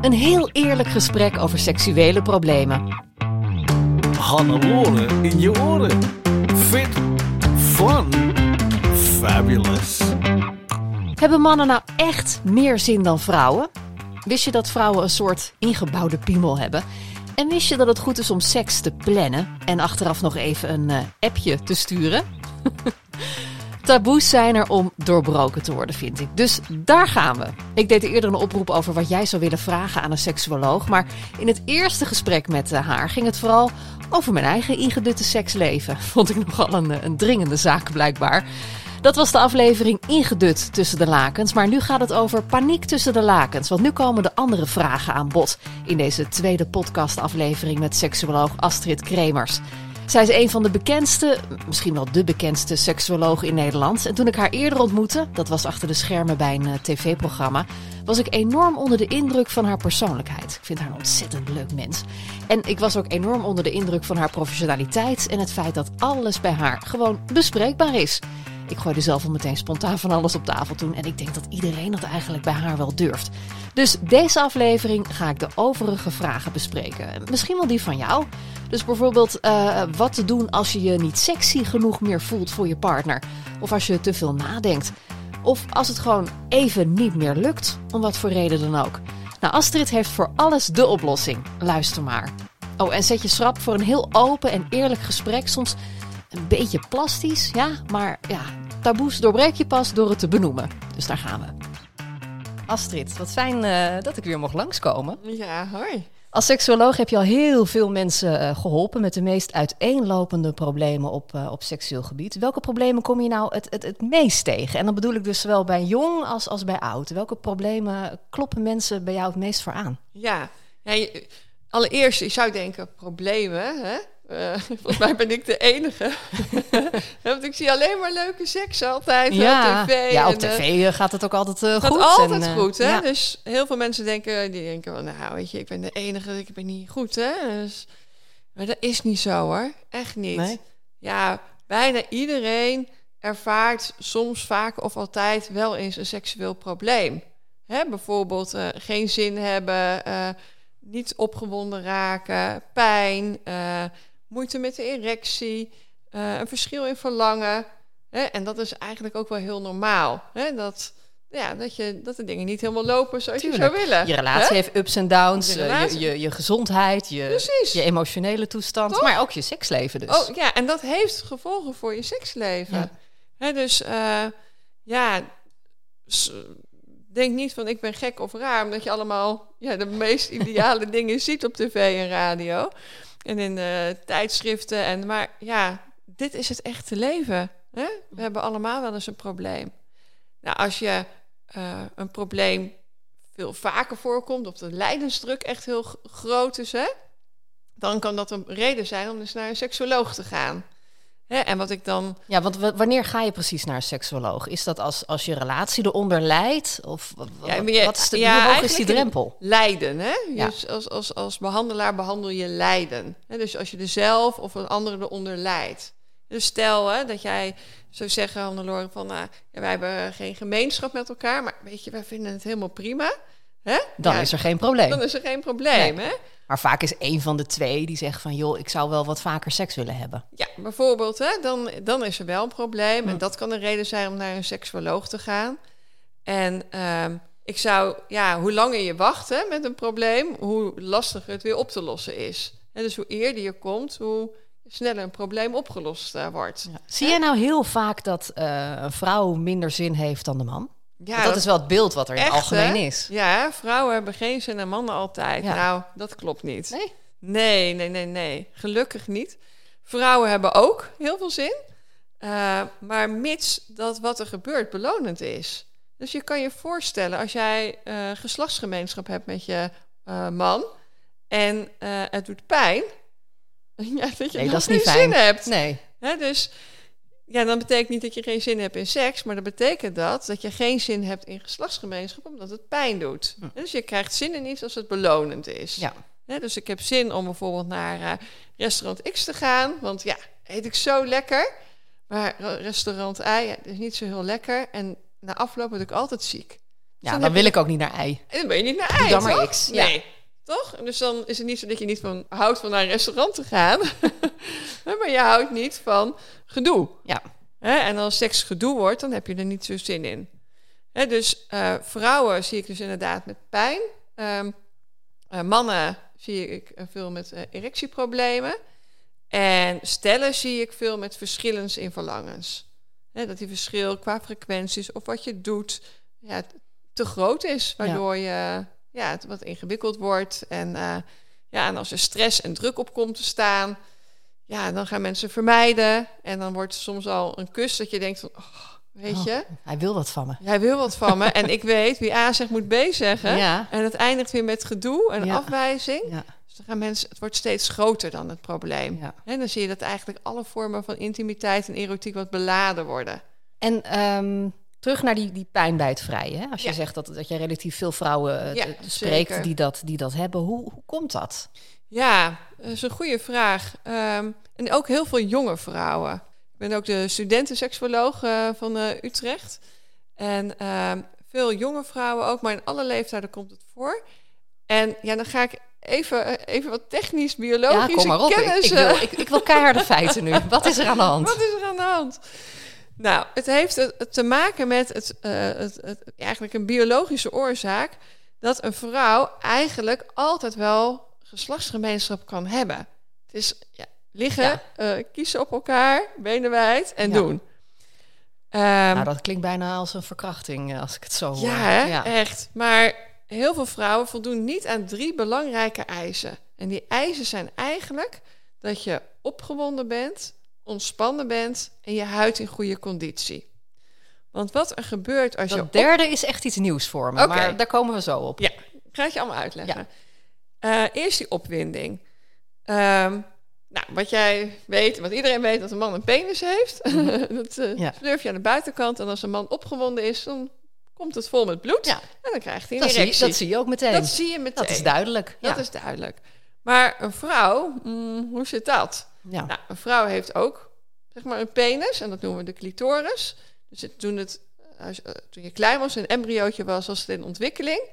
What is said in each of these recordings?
Een heel eerlijk gesprek over seksuele problemen. Hannelore in je oren. Fit, fun, fabulous. Hebben mannen nou echt meer zin dan vrouwen? Wist je dat vrouwen een soort ingebouwde piemel hebben? En wist je dat het goed is om seks te plannen en achteraf nog even een eh, appje te sturen? Taboes zijn er om doorbroken te worden, vind ik. Dus daar gaan we. Ik deed eerder een oproep over wat jij zou willen vragen aan een seksuoloog. Maar in het eerste gesprek met eh, haar ging het vooral over mijn eigen ingedutte seksleven. Vond ik nogal een, eh, een dringende zaak blijkbaar. Dat was de aflevering Ingedut tussen de lakens. Maar nu gaat het over paniek tussen de lakens. Want nu komen de andere vragen aan bod in deze tweede podcastaflevering met seksuoloog Astrid Kremers. Zij is een van de bekendste, misschien wel de bekendste seksuoloog in Nederland. En toen ik haar eerder ontmoette, dat was achter de schermen bij een eh, tv-programma, was ik enorm onder de indruk van haar persoonlijkheid. Ik vind haar een ontzettend leuk mens. En ik was ook enorm onder de indruk van haar professionaliteit en het feit dat alles bij haar gewoon bespreekbaar is. Ik gooide zelf al meteen spontaan van alles op tafel toen. En ik denk dat iedereen dat eigenlijk bij haar wel durft. Dus deze aflevering ga ik de overige vragen bespreken. Misschien wel die van jou. Dus bijvoorbeeld uh, wat te doen als je je niet sexy genoeg meer voelt voor je partner. Of als je te veel nadenkt. Of als het gewoon even niet meer lukt, om wat voor reden dan ook. Nou, Astrid heeft voor alles de oplossing. Luister maar. Oh, en zet je schrap voor een heel open en eerlijk gesprek. Soms een beetje plastisch, ja, maar ja, taboes doorbreek je pas door het te benoemen. Dus daar gaan we. Astrid, wat fijn uh, dat ik weer mocht langskomen. Ja, hoi. Als seksuoloog heb je al heel veel mensen uh, geholpen met de meest uiteenlopende problemen op, uh, op seksueel gebied. Welke problemen kom je nou het, het, het meest tegen? En dan bedoel ik dus zowel bij jong als, als bij oud. Welke problemen kloppen mensen bij jou het meest voor aan? Ja, ja je, allereerst, ik zou denken problemen, hè? Uh, volgens mij ben ik de enige. Want ik zie alleen maar leuke seks altijd ja. op tv. Ja, op tv uh, gaat het ook altijd uh, gaat goed. altijd en, goed, hè? Ja. Dus heel veel mensen denken, die denken wel, nou weet je, ik ben de enige, ik ben niet goed, hè? Dus, maar dat is niet zo, hoor. Echt niet. Nee? Ja, bijna iedereen ervaart soms, vaak of altijd wel eens een seksueel probleem. Hè? Bijvoorbeeld geen zin hebben, niet opgewonden raken, pijn moeite met de erectie, uh, een verschil in verlangen. Hè? En dat is eigenlijk ook wel heel normaal. Hè? Dat, ja, dat, je, dat de dingen niet helemaal lopen zoals Tuurlijk. je zou willen. Je relatie hè? heeft ups en downs, Je relatie. je, je, je, gezondheid, je, Precies. je emotionele toestand, Toch? maar ook je seksleven dus. Oh ja, en dat heeft gevolgen voor je seksleven. Ja. Hè, dus uh, ja, denk niet van ik ben gek of raar, omdat je allemaal ja, de meest ideale dingen ziet op tv en radio. En in uh, tijdschriften. En, maar ja, dit is het echte leven. Hè? We hebben allemaal wel eens een probleem. Nou, als je uh, een probleem veel vaker voorkomt, of de lijdensdruk echt heel groot is, hè? dan kan dat een reden zijn om dus naar een seksuoloog te gaan. Hè? En wat ik dan. Ja, want wanneer ga je precies naar een seksuoloog? Is dat als, als je relatie eronder leidt? Of ja, je, wat is de, ja, hoe hoog is die drempel? Lijden, hè? Ja. Dus als, als, als behandelaar behandel je lijden. Hè? Dus als je er zelf of een andere eronder lijdt. Dus stel hè, dat jij zou zeggen, Hannelore, van nou, wij hebben geen gemeenschap met elkaar, maar weet je, wij vinden het helemaal prima. Hè? Dan ja, is er geen probleem. Dan is er geen probleem, Nee. hè? Maar vaak is één van de twee die zegt van... joh, ik zou wel wat vaker seks willen hebben. Ja, bijvoorbeeld, hè, dan, dan is er wel een probleem. Hm. En dat kan een reden zijn om naar een seksuoloog te gaan. En ehm, ik zou, ja, hoe langer je wacht hè, met een probleem... hoe lastiger het weer op te lossen is. Hè, dus hoe eerder je komt, hoe sneller een probleem opgelost eh, wordt. Ja. Zie jij nou heel vaak dat eh, een vrouw minder zin heeft dan de man? Ja, dat, is wel het beeld wat er in het algemeen hè? is. Ja, vrouwen hebben geen zin en mannen altijd. Ja. Nou, dat klopt niet. Nee? Nee, nee, nee, nee. Gelukkig niet. Vrouwen hebben ook heel veel zin. Eh, maar mits dat wat er gebeurt belonend is. Dus je kan je voorstellen als jij eh, geslachtsgemeenschap hebt met je eh, man en het doet pijn. Ja, dat je Nee, dat is niet zin fijn. hebt. Nee. Hè, dus ja, dan betekent niet dat je geen zin hebt in seks, maar dan betekent dat dat je geen zin hebt in geslachtsgemeenschap omdat het pijn doet. Dus je krijgt zin in iets als het belonend is. Ja. Dus ik heb zin om bijvoorbeeld naar eh, restaurant X te gaan, want ja, eet ik zo lekker. Maar restaurant Y ja, is niet zo heel lekker en na afloop word ik altijd ziek. Ja, dan wil ik ook niet naar ei. En dan ben je niet naar Doe ei, dan maar? X. Nee, toch? Dus dan is het niet zo dat je niet van houdt van naar een restaurant te gaan, maar je houdt niet van gedoe. Ja. En als seks gedoe wordt, dan heb je er niet zo zin in. Dus eh, vrouwen zie ik dus inderdaad met pijn. Ehm, eh, mannen zie ik eh, veel met erectieproblemen. En stellen zie ik veel met verschillens in verlangens. Dat die verschil qua frequenties of wat je doet ja, te groot is. Waardoor je ja, het wat ingewikkeld wordt. En, eh, ja, en als er stress en druk op komt te staan, ja, dan gaan mensen vermijden. En dan wordt soms al een kus dat je denkt van, oh, weet Oh, je, Hij wil wat van me. jij wil wat van me. en ik weet wie A zegt moet B zeggen. Ja. En het eindigt weer met gedoe en Ja. afwijzing. Ja. Dus dan gaan mensen, het wordt steeds groter dan het probleem. En dan zie je dat eigenlijk alle vormen van intimiteit en erotiek wat beladen worden. En ehm, terug naar die, die pijn bij het vrijen. Hè? Als je Ja. zegt dat, dat je relatief veel vrouwen eh, Ja, te- spreekt zeker. die dat, die dat hebben. Hoe, hoe komt dat? Ja, dat is een goede vraag. Ehm, en ook heel veel jonge vrouwen. Ik ben ook de studentenseksoloog eh, van eh, Utrecht. En ehm, veel jonge vrouwen ook, maar in alle leeftijden komt het voor. En ja, dan ga ik even, eh, even wat technisch, Ja, biologische kom maar op. Ik, kennis... ik, eh, wil, ik, ik wil keiharde feiten nu. Wat is er aan de hand? Wat is er aan de hand? Nou, het heeft te maken met het, eh, het, het, eigenlijk een biologische oorzaak dat een vrouw eigenlijk altijd wel geslachtsgemeenschap kan hebben. Het is ja, liggen, Ja. eh, kiezen op elkaar, benen wijd en Ja. doen. Ehm, nou, dat klinkt bijna als een verkrachting eh, als ik het zo hoor. ja, echt. Maar heel veel vrouwen voldoen niet aan drie belangrijke eisen. En die eisen zijn eigenlijk dat je opgewonden bent, ontspannen bent en je huid in goede conditie. Want wat er gebeurt als je... Dat op- derde is echt iets nieuws voor me. Maar daar komen we zo op. Ja, ik ga het je allemaal uitleggen. Eh, eerst die opwinding. Ehm, nou, wat jij weet, wat iedereen weet, dat een man een penis heeft. dat eh Mhm. Ja. slurf je aan de buitenkant. En als een man opgewonden is, dan komt het vol met bloed. Ja. En dan krijgt hij een Dat, zie, dat zie je ook meteen. Dat zie je meteen. Dat is duidelijk. Dat ja. is duidelijk. Maar een vrouw, mm, hoe zit dat? Ja. Nou, een vrouw heeft ook zeg maar een penis en dat noemen we de clitoris. Dus het, toen, het, eh, als- eh, toen je klein was, een embryootje was, was het in ontwikkeling.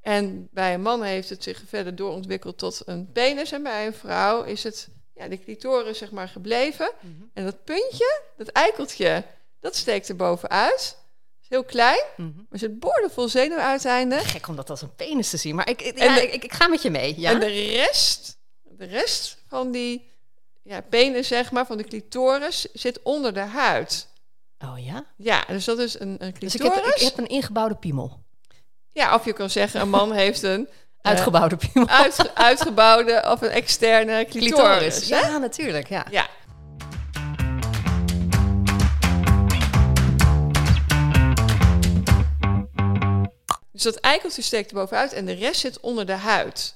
En bij een man heeft het zich verder doorontwikkeld tot een penis. En bij een vrouw is het ja, de clitoris zeg maar gebleven. Mhm. En dat puntje, dat eikeltje, dat steekt er bovenuit. is heel klein, Mhm. maar zit boordevol zenuwuiteinden. Gek om dat als een penis te zien. Maar ik, ja, de- ik, ik ga met je mee. Ja? En de rest, de rest van die ja, penis, zeg maar, van de clitoris, zit onder de huid. Oh ja? Ja, dus dat is een, een Dus clitoris. ik heb, ik heb een ingebouwde piemel. Ja, of je kan zeggen, een man heeft een eh, Uitgebouwde piemel. uitge- uitgebouwde of een externe clitoris. Ja, natuurlijk. Ja. ja. Dus dat eikeltje steekt er bovenuit en de rest zit onder de huid.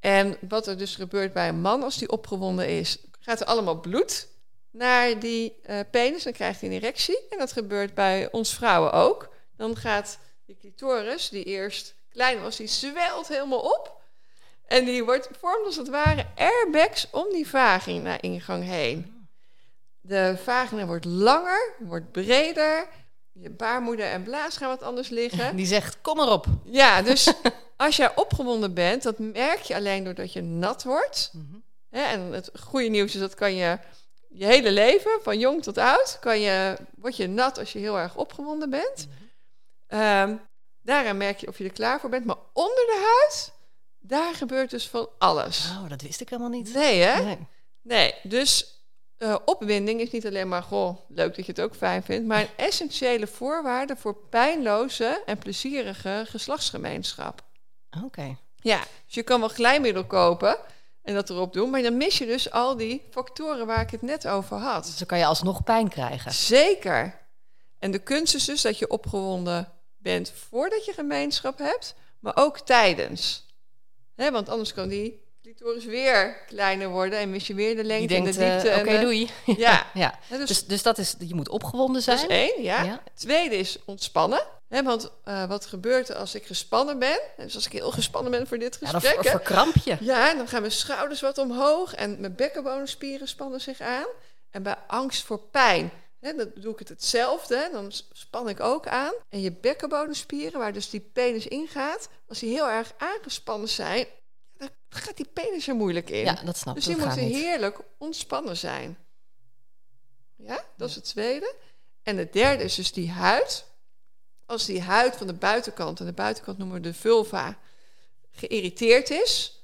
En wat er dus gebeurt bij een man als die opgewonden is, gaat er allemaal bloed naar die eh, penis. Dan krijgt hij een erectie. En dat gebeurt bij ons vrouwen ook. Dan gaat die clitoris, die eerst klein was, die zwelt helemaal op. En die wordt vormt als het ware airbags om die vagina-ingang heen. De vagina wordt langer, wordt breder. Je baarmoeder en blaas gaan wat anders liggen. Die zegt, kom erop. Ja, dus als jij opgewonden bent, dat merk je alleen doordat je nat wordt. Hè, en het goede nieuws is dat kan je je hele leven, van jong tot oud, kan je, word je nat als je heel erg opgewonden bent. Ehm, daaraan merk je of je er klaar voor bent. Maar onder de huid, Daar gebeurt dus van alles. Oh, dat wist ik helemaal niet. Nee, hè? Nee. Nee, dus eh, opwinding is niet alleen maar, goh, leuk dat je het ook fijn vindt, maar een essentiële voorwaarde voor pijnloze en plezierige geslachtsgemeenschap. Oké. Ja, dus je kan wel glijmiddel kopen en dat erop doen, maar dan mis je dus al die factoren waar ik het net over had. Dus dan kan je alsnog pijn krijgen. Zeker. En de kunst is dus dat je opgewonden bent voordat je gemeenschap hebt, maar ook tijdens. Hè, want anders kan die clitoris weer kleiner worden en mis je weer de lengte denkt, en de diepte. eh, oké, de- doei. Ja, Ja. Dus Dus, dus dat is, je moet opgewonden zijn. Dat is één, ja. Ja. Tweede is ontspannen. Hè, want eh, wat gebeurt er als ik gespannen ben? Dus als ik heel gespannen ben voor dit Ja, dan gesprek. ver- hè, verkramp je. ja, dan gaan mijn schouders wat omhoog en mijn bekkenbodemspieren spannen zich aan. En bij angst voor pijn, dan doe ik het hetzelfde. Dan span ik ook aan. En je bekkenbodemspieren, waar dus die penis ingaat, als die heel erg aangespannen zijn, dan gaat die penis er moeilijk in. Ja, dat snap Dus ik. die Dat gaat moeten heerlijk ontspannen zijn. Ja, dat is het tweede. En het derde is dus die huid. Als die huid van de buitenkant, en de buitenkant noemen we de vulva, geïrriteerd is,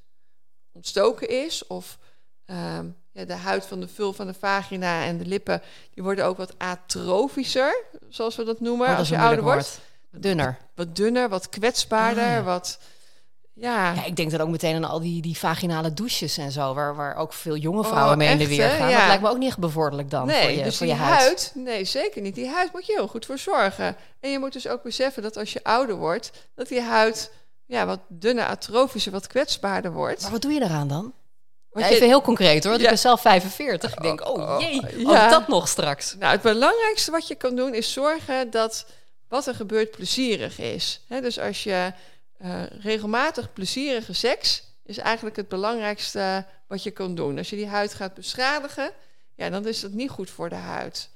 ontstoken is, of ehm, ja, de huid van de vulva, van de vagina en de lippen, die worden ook wat atrofischer, zoals we dat noemen, Oh, dat als je ouder wordt. Dunner. Wat dunner, wat kwetsbaarder, Ah, ja. wat... Ja, Ja, ik denk dan ook meteen aan al die, die vaginale douches en zo, waar, waar ook veel jonge Oh, vrouwen mee in de weer gaan. Ja. Dat lijkt me ook niet echt bevorderlijk dan nee, voor je, dus voor je huid. huid. nee, zeker niet. Die huid moet je heel goed voor zorgen. En je moet dus ook beseffen dat als je ouder wordt, dat die huid ja, wat dunner, atrofischer, wat kwetsbaarder wordt. Maar wat doe je eraan dan? Ja, even heel concreet hoor, want Ja. ik ben zelf 45. Ik denk, oh jee, ja. ook dat nog straks. Nou, het belangrijkste wat je kan doen is zorgen dat wat er gebeurt plezierig is. Dus als je eh, regelmatig plezierige seks is eigenlijk het belangrijkste wat je kan doen. Als je die huid gaat beschadigen, ja, dan is dat niet goed voor de huid.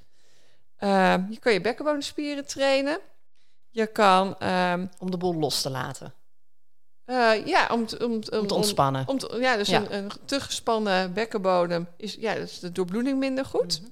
Ehm, je kan je bekkenbodemspieren trainen. Je kan, ehm, Om de boel los te laten. eh, ja, om, te- om, Om te ontspannen. Om ja, dus Ja. Een, een te gespannen bekkenbodem is, ja, dat is de doorbloeding minder goed. Mhm.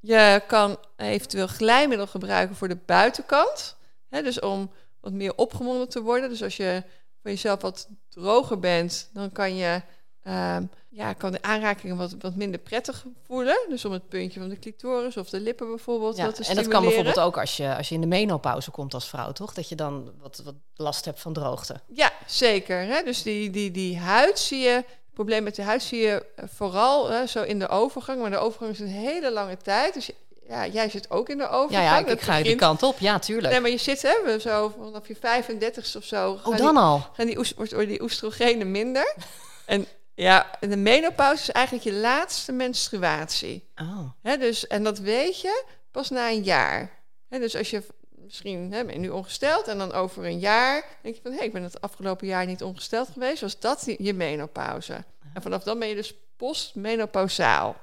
Je kan eventueel glijmiddel gebruiken voor de buitenkant. Hè, dus om wat meer opgewonden te worden. Dus als je van jezelf wat droger bent, dan kan je ehm, ja, kan de aanrakingen wat, wat minder prettig voelen. Dus om het puntje van de clitoris of de lippen bijvoorbeeld Ja, wat te en dat kan bijvoorbeeld ook als je, als je in de menopauze komt als vrouw, toch? Dat je dan wat, wat last hebt van droogte. Ja, zeker. Hè? Dus die, die, die huid zie je, het probleem met de huid zie je vooral hè, zo in de overgang. Maar de overgang is een hele lange tijd. Dus je- ja, jij zit ook in de overgang. Ja, ja ik, ga die kant op. Ja, tuurlijk. Nee, maar je zit hè, we zo vanaf je 35ste of zo. oh, dan die, al. gaan die, wordt- die oestrogenen minder. en ja, de menopauze is eigenlijk je laatste menstruatie. Oh. Hè, dus, en dat weet je pas na een jaar. Hè, dus als je misschien hè, ben je nu ongesteld en dan over een jaar denk je van... hé, hey, ik ben het afgelopen jaar niet ongesteld geweest. Was dat je menopauze? En vanaf dan ben je dus postmenopausaal.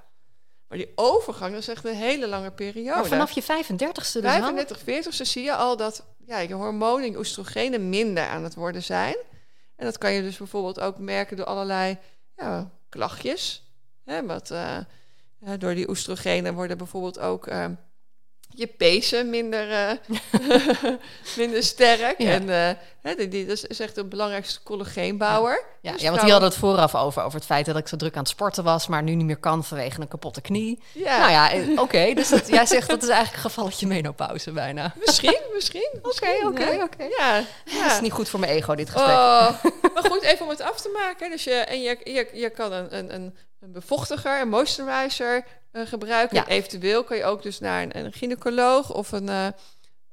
Maar die overgang dat is echt een hele lange periode. Maar vanaf je 35ste dus wel? 35, 40 zie je al dat ja, je hormonen, je oestrogenen minder aan het worden zijn. En dat kan je dus bijvoorbeeld ook merken door allerlei ja, klachtjes. Hè, wat, eh, ja, door die oestrogenen worden bijvoorbeeld ook eh, je pezen minder, eh, minder sterk. Ja. En eh, hè, die, die, dat is echt de belangrijkste collageenbouwer. Ja, Dus ja, want die hadden het vooraf over, over het feit dat ik zo druk aan het sporten was, maar nu niet meer kan vanwege een kapotte knie. Ja, Nou ja, eh, oké. dus dat, jij zegt dat is eigenlijk een gevalletje menopauze bijna. misschien, misschien. oké, hè? oké. Ja, ja. Dat is niet goed voor mijn ego, dit gesprek. Oh, maar goed, even om het af te maken. Dus je, en je, je, je kan een, een, een, een bevochtiger, een moisturizer eh, gebruiken. Ja. Eventueel kan je ook dus naar een, een gynaecoloog of een, eh,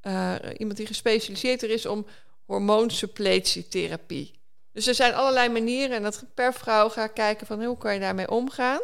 eh, iemand die gespecialiseerd er is om hormoonsupplettietherapie. Dus er zijn allerlei manieren en dat per vrouw ga ik kijken van hoe kan je daarmee omgaan.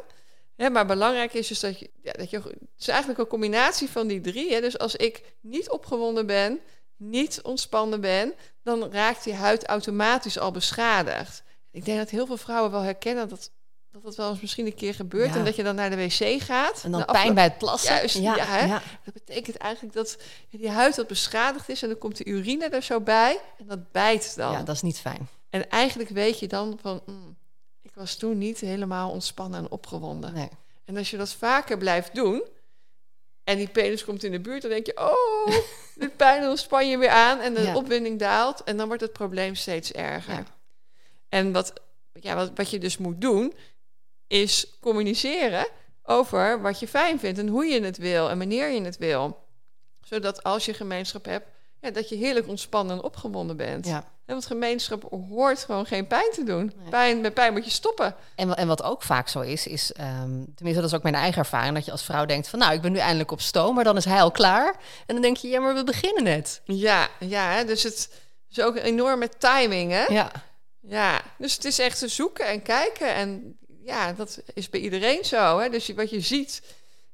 Hè, maar belangrijk is dus dat je, ja, dat je, het is eigenlijk een combinatie van die drie. Hè. Dus als ik niet opgewonden ben, niet ontspannen ben, dan raakt die huid automatisch al beschadigd. Ik denk dat heel veel vrouwen wel herkennen dat dat, dat wel eens misschien een keer gebeurt. Ja. En dat je dan naar de wc gaat. En dan pijn bij het plassen. Juist, ja, hè? ja. Dat betekent eigenlijk dat die huid wat beschadigd is en dan komt de urine er zo bij en dat bijt dan. Ja, dat is niet fijn. En eigenlijk weet je dan van, mm, ik was toen niet helemaal ontspannen en opgewonden. Nee. En als je dat vaker blijft doen en die penis komt in de buurt, dan denk je, oh, de pijn, dan span je weer aan en de opwinding daalt en dan wordt het probleem steeds erger. En wat, ja, wat, wat je dus moet doen, is communiceren over wat je fijn vindt en hoe je het wil en wanneer je het wil. Zodat als je gemeenschap hebt, ja, dat je heerlijk ontspannen en opgewonden bent. Ja. En want gemeenschap hoort gewoon geen pijn te doen. Pijn, met pijn moet je stoppen. En, en wat ook vaak zo is, is, ehm, tenminste dat is ook mijn eigen ervaring, dat je als vrouw denkt van nou, ik ben nu eindelijk op stoom, maar dan is hij al klaar. En dan denk je, ja, maar we beginnen net. Ja, ja dus het is ook een enorme timing, hè? Ja, Ja, dus het is echt te zoeken en kijken. En ja, dat is bij iedereen zo. Hè? Dus wat je ziet,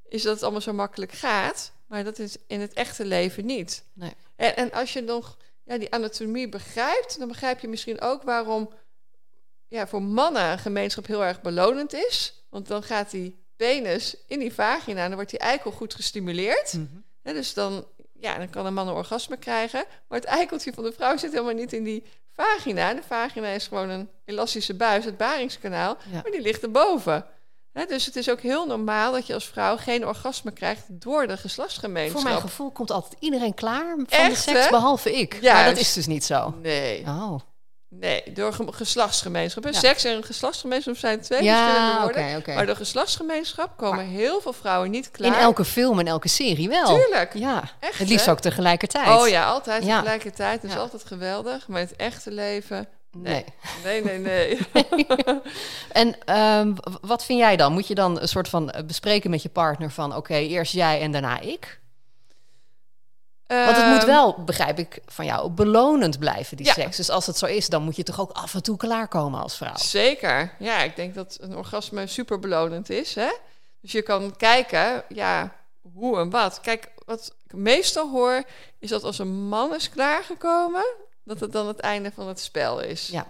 is dat het allemaal zo makkelijk gaat. Maar dat is in het echte leven niet. Nee. En, en als je nog ja, die anatomie begrijpt, dan begrijp je misschien ook waarom ja, voor mannen een gemeenschap heel erg belonend is. Want dan gaat die penis in die vagina en dan wordt die eikel goed gestimuleerd. Hè, dus dan, ja, dan kan een man een orgasme krijgen. Maar het eikeltje van de vrouw zit helemaal niet in die vagina. De vagina is gewoon een elastische buis, het baringskanaal. Ja. Maar die ligt erboven. Hè, dus het is ook heel normaal dat je als vrouw geen orgasme krijgt door de geslachtsgemeenschap. voor mijn gevoel komt altijd iedereen klaar van de seks, hè? behalve ik. Maar Juist. dat is dus niet zo. Nee, Oh. Nee, door ge- geslachtsgemeenschap. hè. Ja. Seks en geslachtsgemeenschap zijn twee Ja, verschillende woorden. oké. Maar door geslachtsgemeenschap komen heel veel vrouwen niet klaar. In elke film en elke serie wel. Tuurlijk. Ja, Echt, het liefst hè? ook tegelijkertijd. Oh ja, altijd Ja. tegelijkertijd. Dat is altijd geweldig. Maar in het echte leven... Nee. Nee, nee, nee. En ehm, wat vind jij dan? Moet je dan een soort van eh, bespreken met je partner van... oké, eerst jij en daarna ik? Want het moet Ehm, wel, begrijp ik van jou, belonend blijven, die Ja. seks. Dus als het zo is, dan moet je toch ook af en toe klaarkomen als vrouw. Zeker. Ja, ik denk dat een orgasme super belonend is. Hè? Dus je kan kijken, ja, hoe en wat. Kijk, wat ik meestal hoor, is dat als een man is klaargekomen, dat het dan het einde van het spel is. Ja.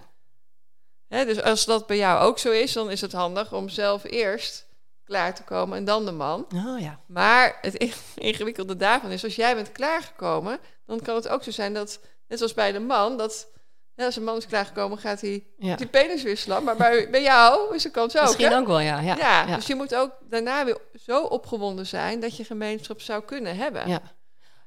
Hè, dus als dat bij jou ook zo is, dan is het handig om zelf eerst klaar te komen en dan de man. Oh ja. Maar het ingewikkelde daarvan is, als jij bent klaargekomen, dan kan het ook zo zijn dat, net zoals bij de man, dat ja, als een man is klaargekomen, gaat hij Ja. die penis weer slaan. Maar bij, bij jou is de kans ook, Misschien hè? ook wel, ja. Ja, Ja, dus je moet ook daarna weer zo opgewonden zijn dat je gemeenschap zou kunnen hebben. Ja.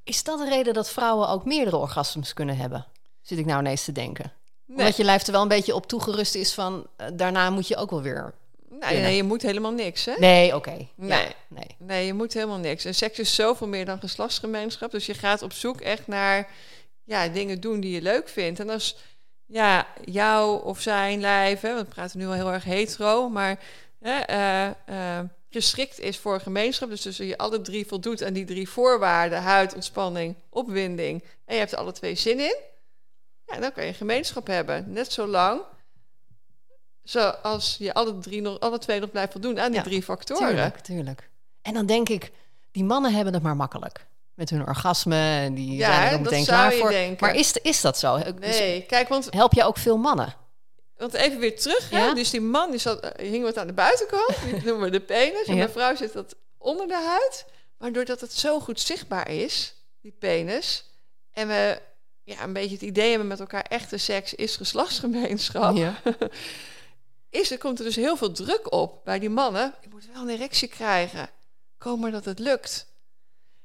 Is dat de reden dat vrouwen ook meerdere orgasmes kunnen hebben? Zit ik nou ineens te denken. Nee, Omdat je lijf er wel een beetje op toegerust is van... eh, daarna moet je ook wel weer... nee, nee, je moet helemaal niks, hè? Nee, oké. Ja, Nee. nee. Nee, je moet helemaal niks. En seks is zoveel meer dan geslachtsgemeenschap. Dus je gaat op zoek echt naar ja, dingen doen die je leuk vindt. En als ja, jou of zijn lijf, hè, want we praten nu al heel erg hetero, maar hè, eh, eh, geschikt is voor gemeenschap. Dus als je alle drie voldoet aan die drie voorwaarden, huid, ontspanning, opwinding, en je hebt er alle twee zin in, ja, dan kan je gemeenschap hebben. Net zo lang zoals je alle, drie nog, alle twee nog blijft voldoen aan die Ja, drie factoren. Tuurlijk, tuurlijk. En dan denk ik, die mannen hebben het maar makkelijk. Met hun orgasme en die Ja, zijn er meteen klaar je voor. denken. Maar is, is dat zo? Nee, kijk, want, help je ook veel mannen? want even weer terug. Hè? Ja? Dus die man die zat, eh, hing wat aan de buitenkant. Die noemen we de penis. En de vrouw zit dat onder de huid. Maar doordat het zo goed zichtbaar is, die penis... en we ja, een beetje het idee hebben met elkaar... echte seks is geslachtsgemeenschap... Ja. is, er komt er dus heel veel druk op bij die mannen. Je moet wel een erectie krijgen. Kom maar dat het lukt.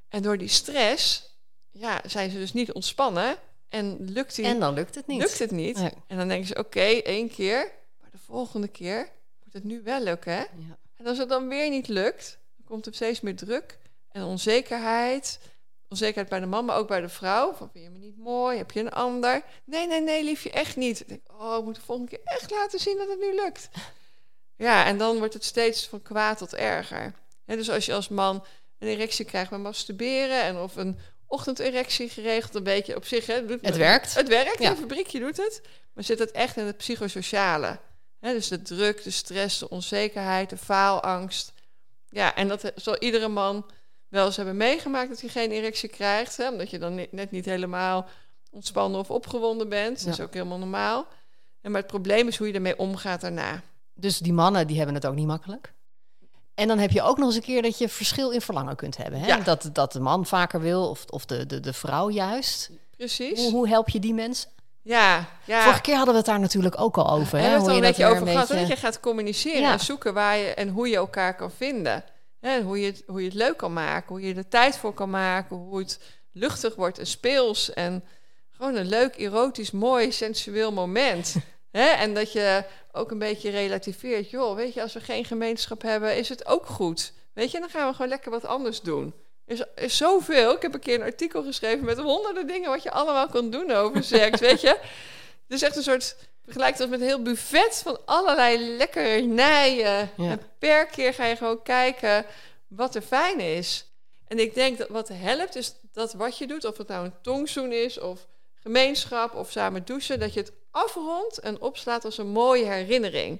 En door die stress ja, zijn ze dus niet ontspannen. En lukt die En dan lukt het niet. lukt het niet. Nee. En dan denken ze, oké, één keer. Maar de volgende keer moet het nu wel lukken. Hè? Ja. En als het dan weer niet lukt, dan komt er steeds meer druk en onzekerheid. Onzekerheid bij de man, maar ook bij de vrouw. Van, vind je me niet mooi? Heb je een ander? Nee, nee, nee, liefje, echt niet. Ik denk, oh, ik moet de volgende keer echt laten zien dat het nu lukt. Ja, en dan wordt het steeds van kwaad tot erger. Dus als je als man een erectie krijgt bij masturberen... en of een ochtenderectie geregeld, dan weet je op zich... Hè, doet Het werkt. Het werkt, Ja. een fabriekje doet het. Maar zit het echt in het psychosociale. Dus de druk, de stress, de onzekerheid, de faalangst. Ja, en dat zal iedere man wel eens hebben meegemaakt dat hij geen erectie krijgt. Hè, omdat je dan net niet helemaal ontspannen of opgewonden bent. Dat is ook helemaal normaal. En maar het probleem is hoe je ermee omgaat daarna. Dus die mannen die hebben het ook niet makkelijk. En dan heb je ook nog eens een keer dat je verschil in verlangen kunt hebben. Hè? Ja. Dat, dat de man vaker wil of, of de, de, de vrouw juist. Precies. Hoe, hoe help je die mensen? Ja, ja. Vorige keer hadden we het daar natuurlijk ook al over. Hè? we het Hoe al een je beetje dat over gehad. Dat je gaat communiceren Ja. en zoeken waar je en hoe je elkaar kan vinden. Hè, hoe je, het, hoe je het leuk kan maken. Hoe je er tijd voor kan maken. Hoe het luchtig wordt en speels. En gewoon een leuk, erotisch, mooi, sensueel moment. Hè? En dat je ook een beetje relativeert. Joh, weet je, als we geen gemeenschap hebben, is het ook goed. Weet je, dan gaan we gewoon lekker wat anders doen. Er is, is zoveel. Ik heb een keer een artikel geschreven met honderden dingen wat je allemaal kan doen over seks. weet je? Het is echt een soort. Vergelijk dat met een heel buffet van allerlei lekkernijen. Ja. En per keer ga je gewoon kijken wat er fijn is. En ik denk dat wat helpt is dat wat je doet, of het nou een tongzoen is of gemeenschap of samen douchen, dat je het afrondt en opslaat als een mooie herinnering.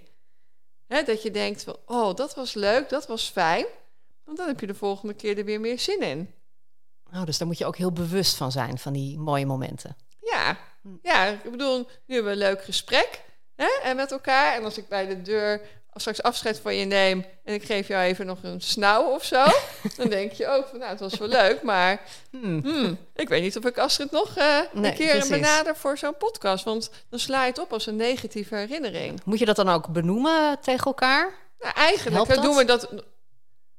Dat je denkt van, oh, dat was leuk, dat was fijn. Want dan heb je de volgende keer er weer meer zin in. Oh, dus daar moet je ook heel bewust van zijn, van die mooie momenten. Ja, ja, ik bedoel, nu hebben we een leuk gesprek hè, en met elkaar. En als ik bij de deur straks afscheid van je neem en ik geef jou even nog een snauw of zo, dan denk je ook van, nou, het was wel leuk, maar Hmm. hmm, ik weet niet of ik Astrid nog eh, Nee, een keer precies. benader voor zo'n podcast, want dan sla je het op als een negatieve herinnering. Moet je dat dan ook benoemen tegen elkaar? Nou, eigenlijk doen we dat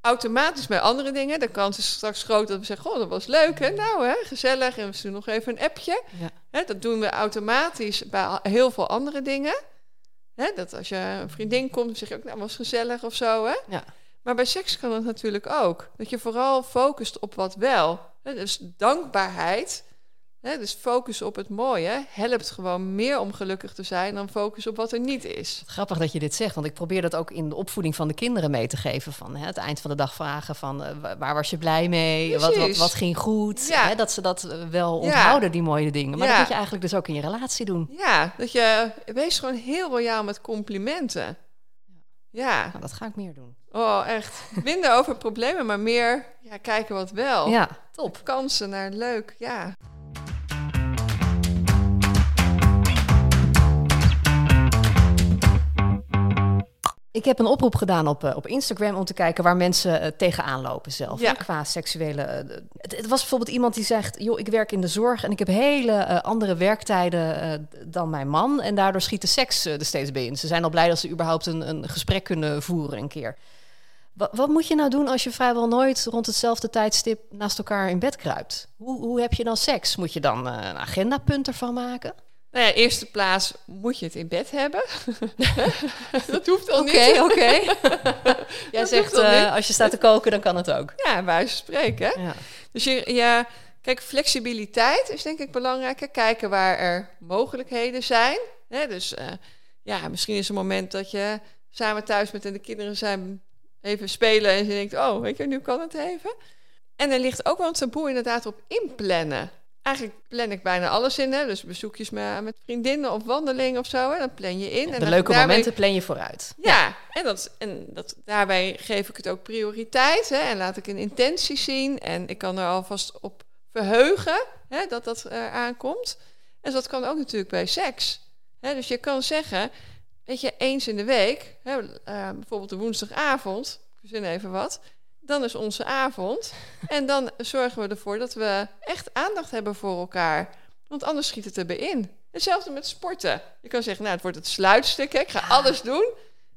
automatisch bij andere dingen. De kans is straks groot dat we zeggen, oh, dat was leuk, hè? Nou, hè, gezellig. En we doen nog even een appje. Ja. Hè, dat doen we automatisch bij heel veel andere dingen. Hè, dat als je een vriendin komt, dan zeg je ook, nou, was gezellig of zo, hè? Ja. Maar bij seks kan dat natuurlijk ook. Dat je vooral focust op wat wel. Hè, dus dankbaarheid, dus focus op het mooie, helpt gewoon meer om gelukkig te zijn dan focus op wat er niet is. Grappig dat je dit zegt, want ik probeer dat ook in de opvoeding van de kinderen mee te geven. Van het eind van de dag vragen van eh, wa- waar was je blij mee? Wat, wat, wat ging goed? Ja. Dat ze dat eh, wel Ja. onthouden, die mooie dingen. Maar Ja. dat moet je eigenlijk dus ook in je relatie doen. Ja, dat je wees gewoon heel royaal met complimenten. Ja, Nou, dat ga ik meer doen. oh echt. Minder over problemen, maar meer ja, kijken wat wel. Ja, top. Kansen naar leuk, ja. Heb een oproep gedaan op, eh, op Instagram om te kijken waar mensen eh, tegenaan lopen zelf. Ja. hè, qua seksuele. eh, het, het was bijvoorbeeld iemand die zegt: joh, ik werk in de zorg en ik heb hele andere werktijden dan mijn man. En daardoor schiet de seks er steeds bij in. Ze zijn al blij dat ze überhaupt een, een gesprek kunnen voeren een keer. Wat, wat moet je nou doen als je vrijwel nooit rond hetzelfde tijdstip naast elkaar in bed kruipt? Hoe, hoe heb je dan seks? Moet je dan eh, een agendapunt ervan maken? Nou ja, eerste plaats moet je het in bed hebben. dat hoeft al Oké, niet. oké. Jij Dat zegt eh, als je staat te koken, dan kan het ook. Ja, van spreken. Ja. Dus je, ja, kijk, flexibiliteit is denk ik belangrijker. Kijken waar er mogelijkheden zijn. Hè, dus eh, ja, misschien is een moment dat je samen thuis en de kinderen zijn even spelen en je denkt, oh, weet je, nu kan het even. En er ligt ook wel een taboe inderdaad op inplannen. Eigenlijk plan ik bijna alles in, hè? dus bezoekjes met, met vriendinnen of wandelingen of zo. Hè? Dan plan je in. en De dan leuke daarbij- momenten plan je vooruit. ja, en, dat, en dat, daarbij geef ik het ook prioriteit. Hè, en laat ik een intentie zien. En ik kan er alvast op verheugen hè, dat dat er aankomt. En dat kan ook natuurlijk bij seks. Hè, dus je kan zeggen, weet je, eens in de week, hè, eh, bijvoorbeeld de woensdagavond, ik verzin even wat, dan is onze avond. En dan zorgen we ervoor dat we echt aandacht hebben voor elkaar. Want anders schiet het erbij in. Hetzelfde met sporten. Je kan zeggen, nou, het wordt het sluitstuk. Hè. Ik ga alles doen.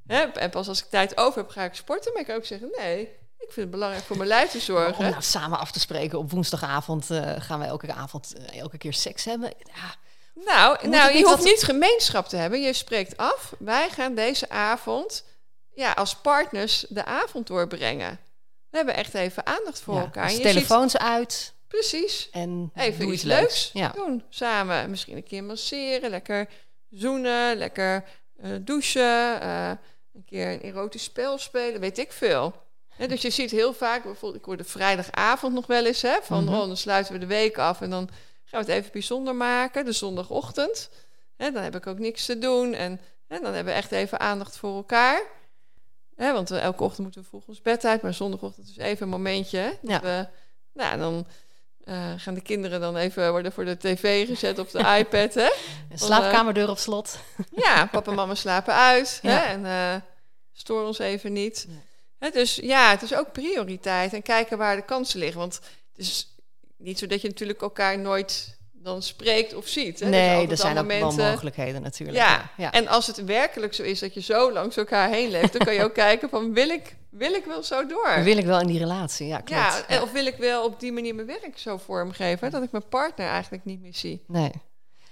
Hè. En pas als ik tijd over heb, ga ik sporten. Maar ik kan ook zeggen, nee, ik vind het belangrijk voor mijn lijf te Om zorgen. nou samen af te spreken op woensdagavond eh, gaan we elke avond eh, elke keer seks hebben. Ja, Nou, nou je hoeft niet gemeenschap te hebben. Je spreekt af, wij gaan deze avond ja, als partners de avond doorbrengen. We hebben echt even aandacht voor ja, elkaar. dus En je ziet- telefoons uit precies. en Even doe iets iets leuks Ja. doen samen. Misschien een keer masseren, lekker zoenen, lekker eh, douchen, eh, een keer een erotisch spel spelen, weet ik veel. Dus je ziet heel vaak, bijvoorbeeld, ik hoor de vrijdagavond nog wel eens, hè, van Mhm. oh, dan sluiten we de week af en dan gaan we het even bijzonder maken, de zondagochtend. Hè, dan heb ik ook niks te doen en dan hebben we echt even aandacht voor elkaar. Hè, want eh, elke ochtend moeten we vroeg ons bed uit, maar zondagochtend is even een momentje. hè, Ja. we, nou, dan eh, gaan de kinderen dan even worden voor de tv gezet op de iPad. Hè? Een slaapkamerdeur op slot. Ja, papa en mama slapen uit. Ja. Hè? En eh stoor ons even niet. Nee. Hè, dus ja, het is ook prioriteit. En kijken waar de kansen liggen. Want het is niet zo dat je natuurlijk elkaar nooit dan spreekt of ziet. Hè? Nee, altijd er zijn ook wel mogelijkheden natuurlijk. Ja. ja. en als het werkelijk zo is dat je zo langs elkaar heen leeft, dan kan je ook kijken van wil ik, wil ik wel zo door? wil ik wel in die relatie. Ja, klopt. ja, en- of wil ik wel op die manier mijn werk zo vormgeven dat ik mijn partner eigenlijk niet meer zie? Nee.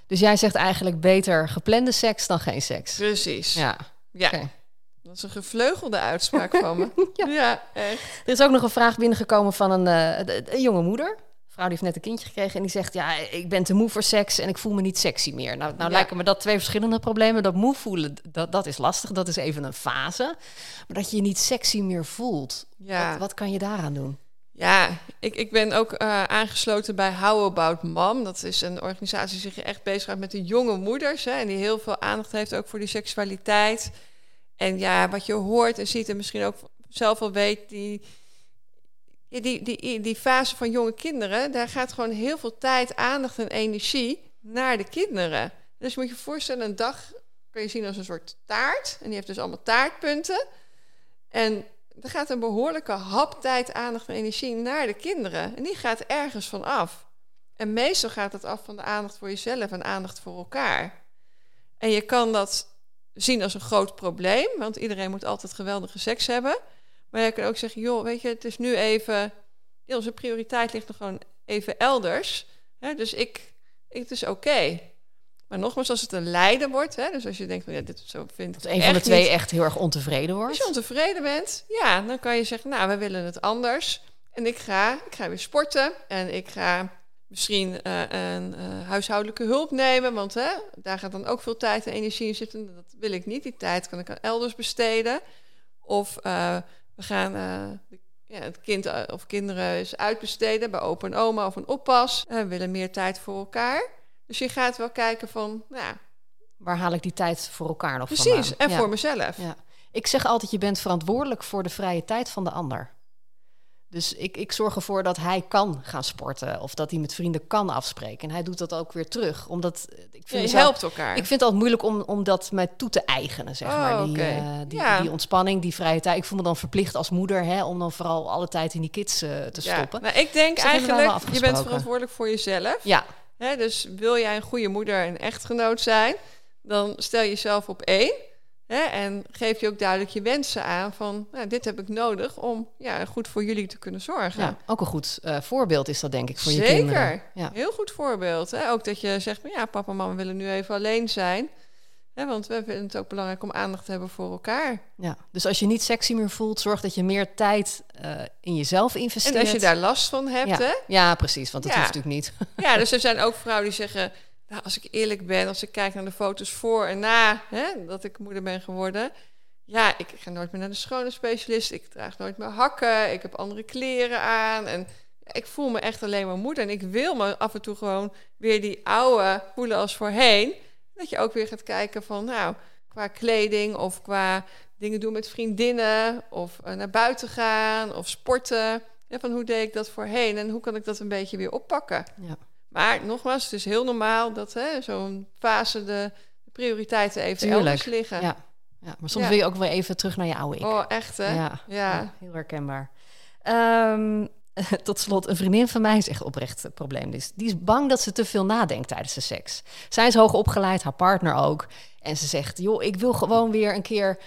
Dus jij zegt eigenlijk beter geplande seks dan geen seks. Precies. Ja. Ja. Dat is een gevleugelde uitspraak van me. ja. echt. Er is ook nog een vraag binnengekomen van een, eh, een jonge moeder. Vrouw die heeft net een kindje gekregen en die zegt... ja, ik ben te moe voor seks en ik voel me niet sexy meer. Nou, nou Ja. lijken me dat twee verschillende problemen. Dat moe voelen, dat, dat is lastig. Dat is even een fase. Maar dat je je niet sexy meer voelt. Ja. Wat, wat kan je daaraan doen? Ja, ik, ik ben ook eh, aangesloten bij How About Mom. Dat is een organisatie die zich echt bezighoudt met de jonge moeders. Hè, en die heel veel aandacht heeft ook voor die seksualiteit. En ja, wat je hoort en ziet en misschien ook zelf al weet... die, die, die, die fase van jonge kinderen... daar gaat gewoon heel veel tijd, aandacht en energie naar de kinderen. Dus moet je voorstellen, een dag kun je zien als een soort taart. En die heeft dus allemaal taartpunten. En er gaat een behoorlijke hap tijd, aandacht en energie naar de kinderen. En die gaat ergens van af. En meestal gaat het af van de aandacht voor jezelf en aandacht voor elkaar. En je kan dat zien als een groot probleem, want iedereen moet altijd geweldige seks hebben. Maar je kan ook zeggen, joh, weet je, het is nu even... onze prioriteit ligt nog gewoon even elders. Hè, dus ik, ik, het is oké. Maar nogmaals, als het een lijden wordt, hè, dus als je denkt, ja, dit zo vind ik Dat een van de twee niet- echt heel erg ontevreden als wordt. je ontevreden bent, ja, dan kan je zeggen, nou, we willen het anders. En ik ga, ik ga weer sporten en ik ga misschien eh, een eh, huishoudelijke hulp nemen, want hè, daar gaat dan ook veel tijd en energie in zitten. Dat wil ik niet. Die tijd kan ik aan elders besteden. Of eh, we gaan eh, de- ja, het kind eh, of kinderen eens uitbesteden bij opa en oma of een oppas. Eh, we willen meer tijd voor elkaar. Dus je gaat wel kijken van, nou, Waar haal ik die tijd voor elkaar nog precies. vandaan? En Ja. voor mezelf. Ja. Ik zeg altijd, je bent verantwoordelijk voor de vrije tijd van de ander. Dus ik, ik zorg ervoor dat hij kan gaan sporten of dat hij met vrienden kan afspreken. En hij doet dat ook weer terug. Omdat eh, ik Ja, vind, je helpt elkaar. ik vind het altijd moeilijk om, om dat mij toe te eigenen, zeg Oh, maar. Die, eh, die, Ja. die ontspanning, die vrije tijd. Ik voel me dan verplicht als moeder hè, om dan vooral alle tijd in die kids eh, te stoppen. Nou, ik denk Dus eigenlijk, je bent verantwoordelijk voor jezelf. Ja, Hè, dus wil jij een goede moeder en echtgenoot zijn, dan stel jezelf op één. Hè, en geef je ook duidelijk je wensen aan van, nou, dit heb ik nodig om ja, goed voor jullie te kunnen zorgen. ja, ook een goed eh, voorbeeld is dat denk ik voor je Zeker. kinderen. Ja. Heel goed voorbeeld. Hè? Ook dat je zegt, ja, papa en mama willen nu even alleen zijn. Hè, want we vinden het ook belangrijk om aandacht te hebben voor elkaar. Ja. Dus als je niet sexy meer voelt, zorg dat je meer tijd eh, in jezelf investeert. En als je daar last van hebt, ja. hè, ja, precies, want dat Ja. hoeft natuurlijk niet. Ja, dus er zijn ook vrouwen die zeggen... Nou, als ik eerlijk ben, als ik kijk naar de foto's voor en na hè, dat ik moeder ben geworden... Ja, ik ga nooit meer naar de schone specialist. Ik draag nooit meer hakken. Ik heb andere kleren aan. En ik voel me echt alleen maar moeder. En ik wil me af en toe gewoon weer die oude voelen als voorheen. Dat je ook weer gaat kijken van, nou, qua kleding of qua dingen doen met vriendinnen... of eh, naar buiten gaan of sporten. Ja, van hoe deed ik dat voorheen en hoe kan ik dat een beetje weer oppakken? Ja. Maar nogmaals, het is heel normaal dat zo'n fase de prioriteiten even elders liggen. Ja. ja, maar soms Ja. wil je ook wel even terug naar je oude ik. Oh, echt hè? ja. Ja. heel herkenbaar. Ehm, tot slot, een vriendin van mij is echt oprecht het probleem. Is, die is bang dat ze te veel nadenkt tijdens de seks. Zij is hoog opgeleid, haar partner ook. En ze zegt, joh, ik wil gewoon weer een keer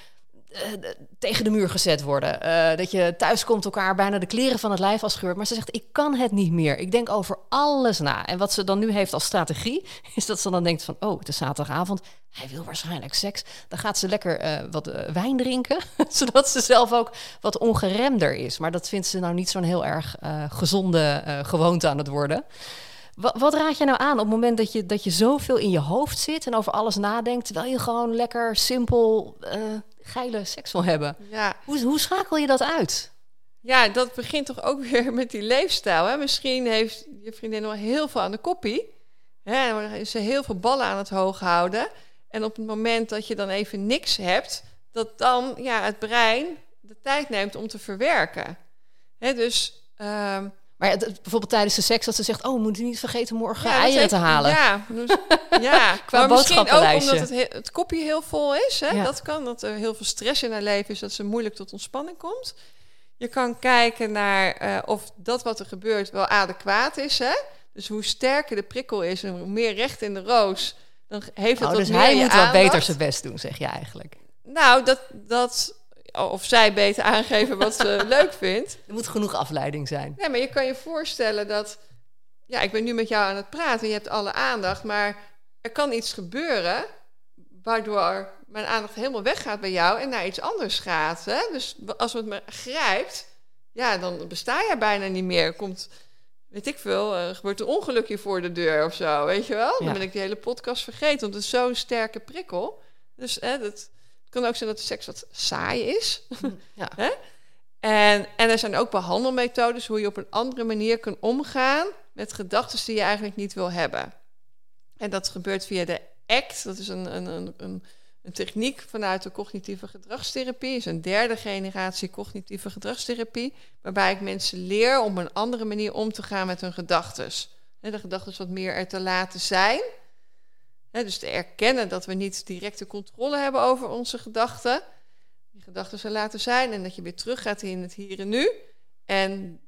tegen de muur gezet worden. Eh, dat je thuis komt elkaar bijna de kleren van het lijf afscheurt. Maar ze zegt, ik kan het niet meer. Ik denk over alles na. En wat ze dan nu heeft als strategie, is dat ze dan denkt van... oh, het is zaterdagavond, hij wil waarschijnlijk seks. Dan gaat ze lekker eh, wat eh, wijn drinken, zodat ze zelf ook wat ongeremder is. Maar dat vindt ze nou niet zo'n heel erg eh, gezonde eh, gewoonte aan het worden. Wat, wat raad je nou aan op het moment dat je, dat je zoveel in je hoofd zit... en over alles nadenkt, terwijl je gewoon lekker simpel eh, geile seks wil hebben? Ja. Hoe, hoe schakel je dat uit? ja, dat begint toch ook weer met die leefstijl. Hè? Misschien heeft je vriendin wel heel veel aan de koppie. Hè? is ze heel veel ballen aan het hoog houden. En op het moment dat je dan even niks hebt... dat dan ja, het brein de tijd neemt om te verwerken. Hè? Dus... ehm, Maar ja, bijvoorbeeld tijdens de seks dat ze zegt... oh, we moeten niet vergeten morgen Ja, eieren heeft- te halen. Ja, dus- ja. Qua maar misschien ook omdat het, he- het kopje heel vol is. Hè? Ja. Dat kan, dat er heel veel stress in haar leven is, dat ze moeilijk tot ontspanning komt. Je kan kijken naar eh, of dat wat er gebeurt wel adequaat is. Hè? Dus hoe sterker de prikkel is en hoe meer recht in de roos, dan heeft het Oh, wat dus meer hij je moet wat aandacht. beter zijn best doen, zeg je eigenlijk. Nou, dat, dat, of zij beter aangeven wat ze leuk vindt. Er moet genoeg afleiding zijn. Nee, maar je kan je voorstellen dat... Ja, ik ben nu met jou aan het praten. Je hebt alle aandacht, maar er kan iets gebeuren waardoor mijn aandacht helemaal weggaat bij jou en naar iets anders gaat. Hè? Dus als het me grijpt, ja, dan besta je bijna niet meer. Komt, weet ik veel, er gebeurt een ongelukje voor de deur of zo, weet je wel? Dan Ja. ben ik die hele podcast vergeten, want het is zo'n sterke prikkel. Dus hè, dat, het kan ook zijn dat de seks wat saai is. Ja. Hè? En, en er zijn ook behandelmethodes hoe je op een andere manier kan omgaan met gedachten die je eigenlijk niet wil hebben. En dat gebeurt via de ACT, dat is een, een, een, een, een techniek vanuit de cognitieve gedragstherapie. is een derde generatie cognitieve gedragstherapie, waarbij ik mensen leer om op een andere manier om te gaan met hun gedachten. De gedachten wat meer er te laten zijn. Dus te erkennen dat we niet directe controle hebben over onze gedachten. Die gedachten ze laten zijn en dat je weer teruggaat in het hier en nu. En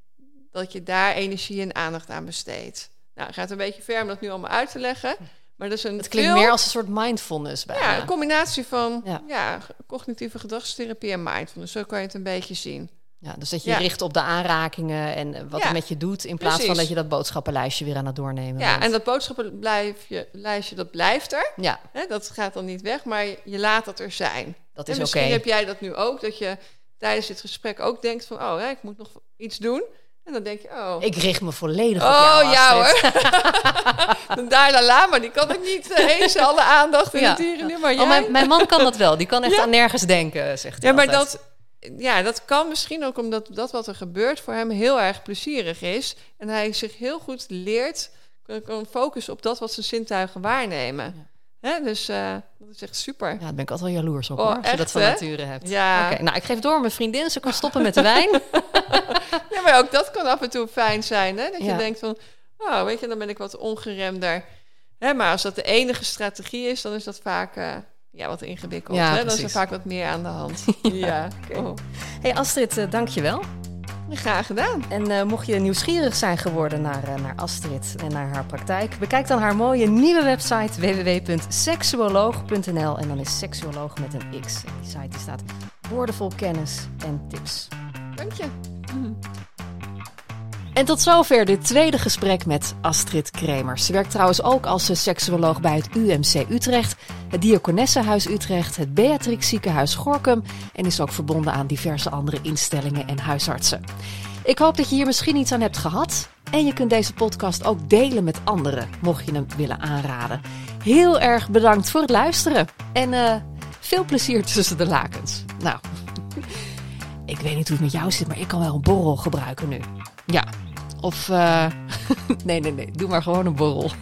dat je daar energie en aandacht aan besteedt. Nou, het gaat een beetje ver om dat nu allemaal uit te leggen. Maar dat is een Het klinkt veel- meer als een soort mindfulness bijna. ja, een combinatie van Ja. ja. cognitieve gedragstherapie en mindfulness. Zo kan je het een beetje zien. Ja, dus dat je Ja. richt op de aanrakingen en wat Ja, het met je doet... in plaats van dat je dat boodschappenlijstje weer aan het doornemen Ja, bent. en dat boodschappenlijstje lijstje, dat blijft er. Ja, Hè, dat gaat dan niet weg, maar je laat dat er zijn. dat En is oké. misschien heb jij dat nu ook, dat je tijdens dit gesprek ook denkt van... oh, hè, ik moet nog iets doen. En dan denk je, oh... Ik richt me volledig op Oh jou, ja Astrid. hoor. de Dalai Lama, die kan ik niet eh, eens alle aandacht in Ja. het hier en nu. Maar Oh, jij? mijn, mijn man kan dat wel. Die kan echt Ja. aan nergens denken, zegt hij Ja, maar altijd. dat, ja, dat kan misschien ook omdat dat wat er gebeurt voor hem heel erg plezierig is. En hij zich heel goed leert, kan, focussen op dat wat zijn zintuigen waarnemen. Hè, dus eh, dat is echt super. Ja, daar ben ik altijd wel jaloers op, Oh, hoor, als je dat van hè? nature hebt. Ja. Oké, nou, ik geef door mijn vriendin. Ze kan stoppen met de wijn. Ja, maar ook dat kan af en toe fijn zijn. Hè? Dat Ja. je denkt van, oh, weet je, dan ben ik wat ongeremder. Hè, maar als dat de enige strategie is, dan is dat vaak eh, ja, wat ingewikkeld. Ja, hè? Dan is er vaak wat meer aan de hand. ja, oh. hey Astrid, eh, dank je wel. graag gedaan. En eh, mocht je nieuwsgierig zijn geworden naar, eh, naar Astrid en naar haar praktijk, bekijk dan haar mooie nieuwe website www.seksuoloog.nl en dan is seksuoloog met een X. En die site die staat boordevol kennis en tips. Dank je. En tot zover dit tweede gesprek met Astrid Kremers. Ze werkt trouwens ook als eh, seksuoloog bij het UMC Utrecht, het Diakonessenhuis Utrecht, het Beatrix Ziekenhuis Gorkum en is ook verbonden aan diverse andere instellingen en huisartsen. Ik hoop dat je hier misschien iets aan hebt gehad. En je kunt deze podcast ook delen met anderen, mocht je hem willen aanraden. Heel erg bedankt voor het luisteren. En eh, veel plezier tussen de lakens. Nou, ik weet niet hoe het met jou zit, maar ik kan wel een borrel gebruiken nu. Ja, of... eh, nee, nee, nee, doe maar gewoon een borrel.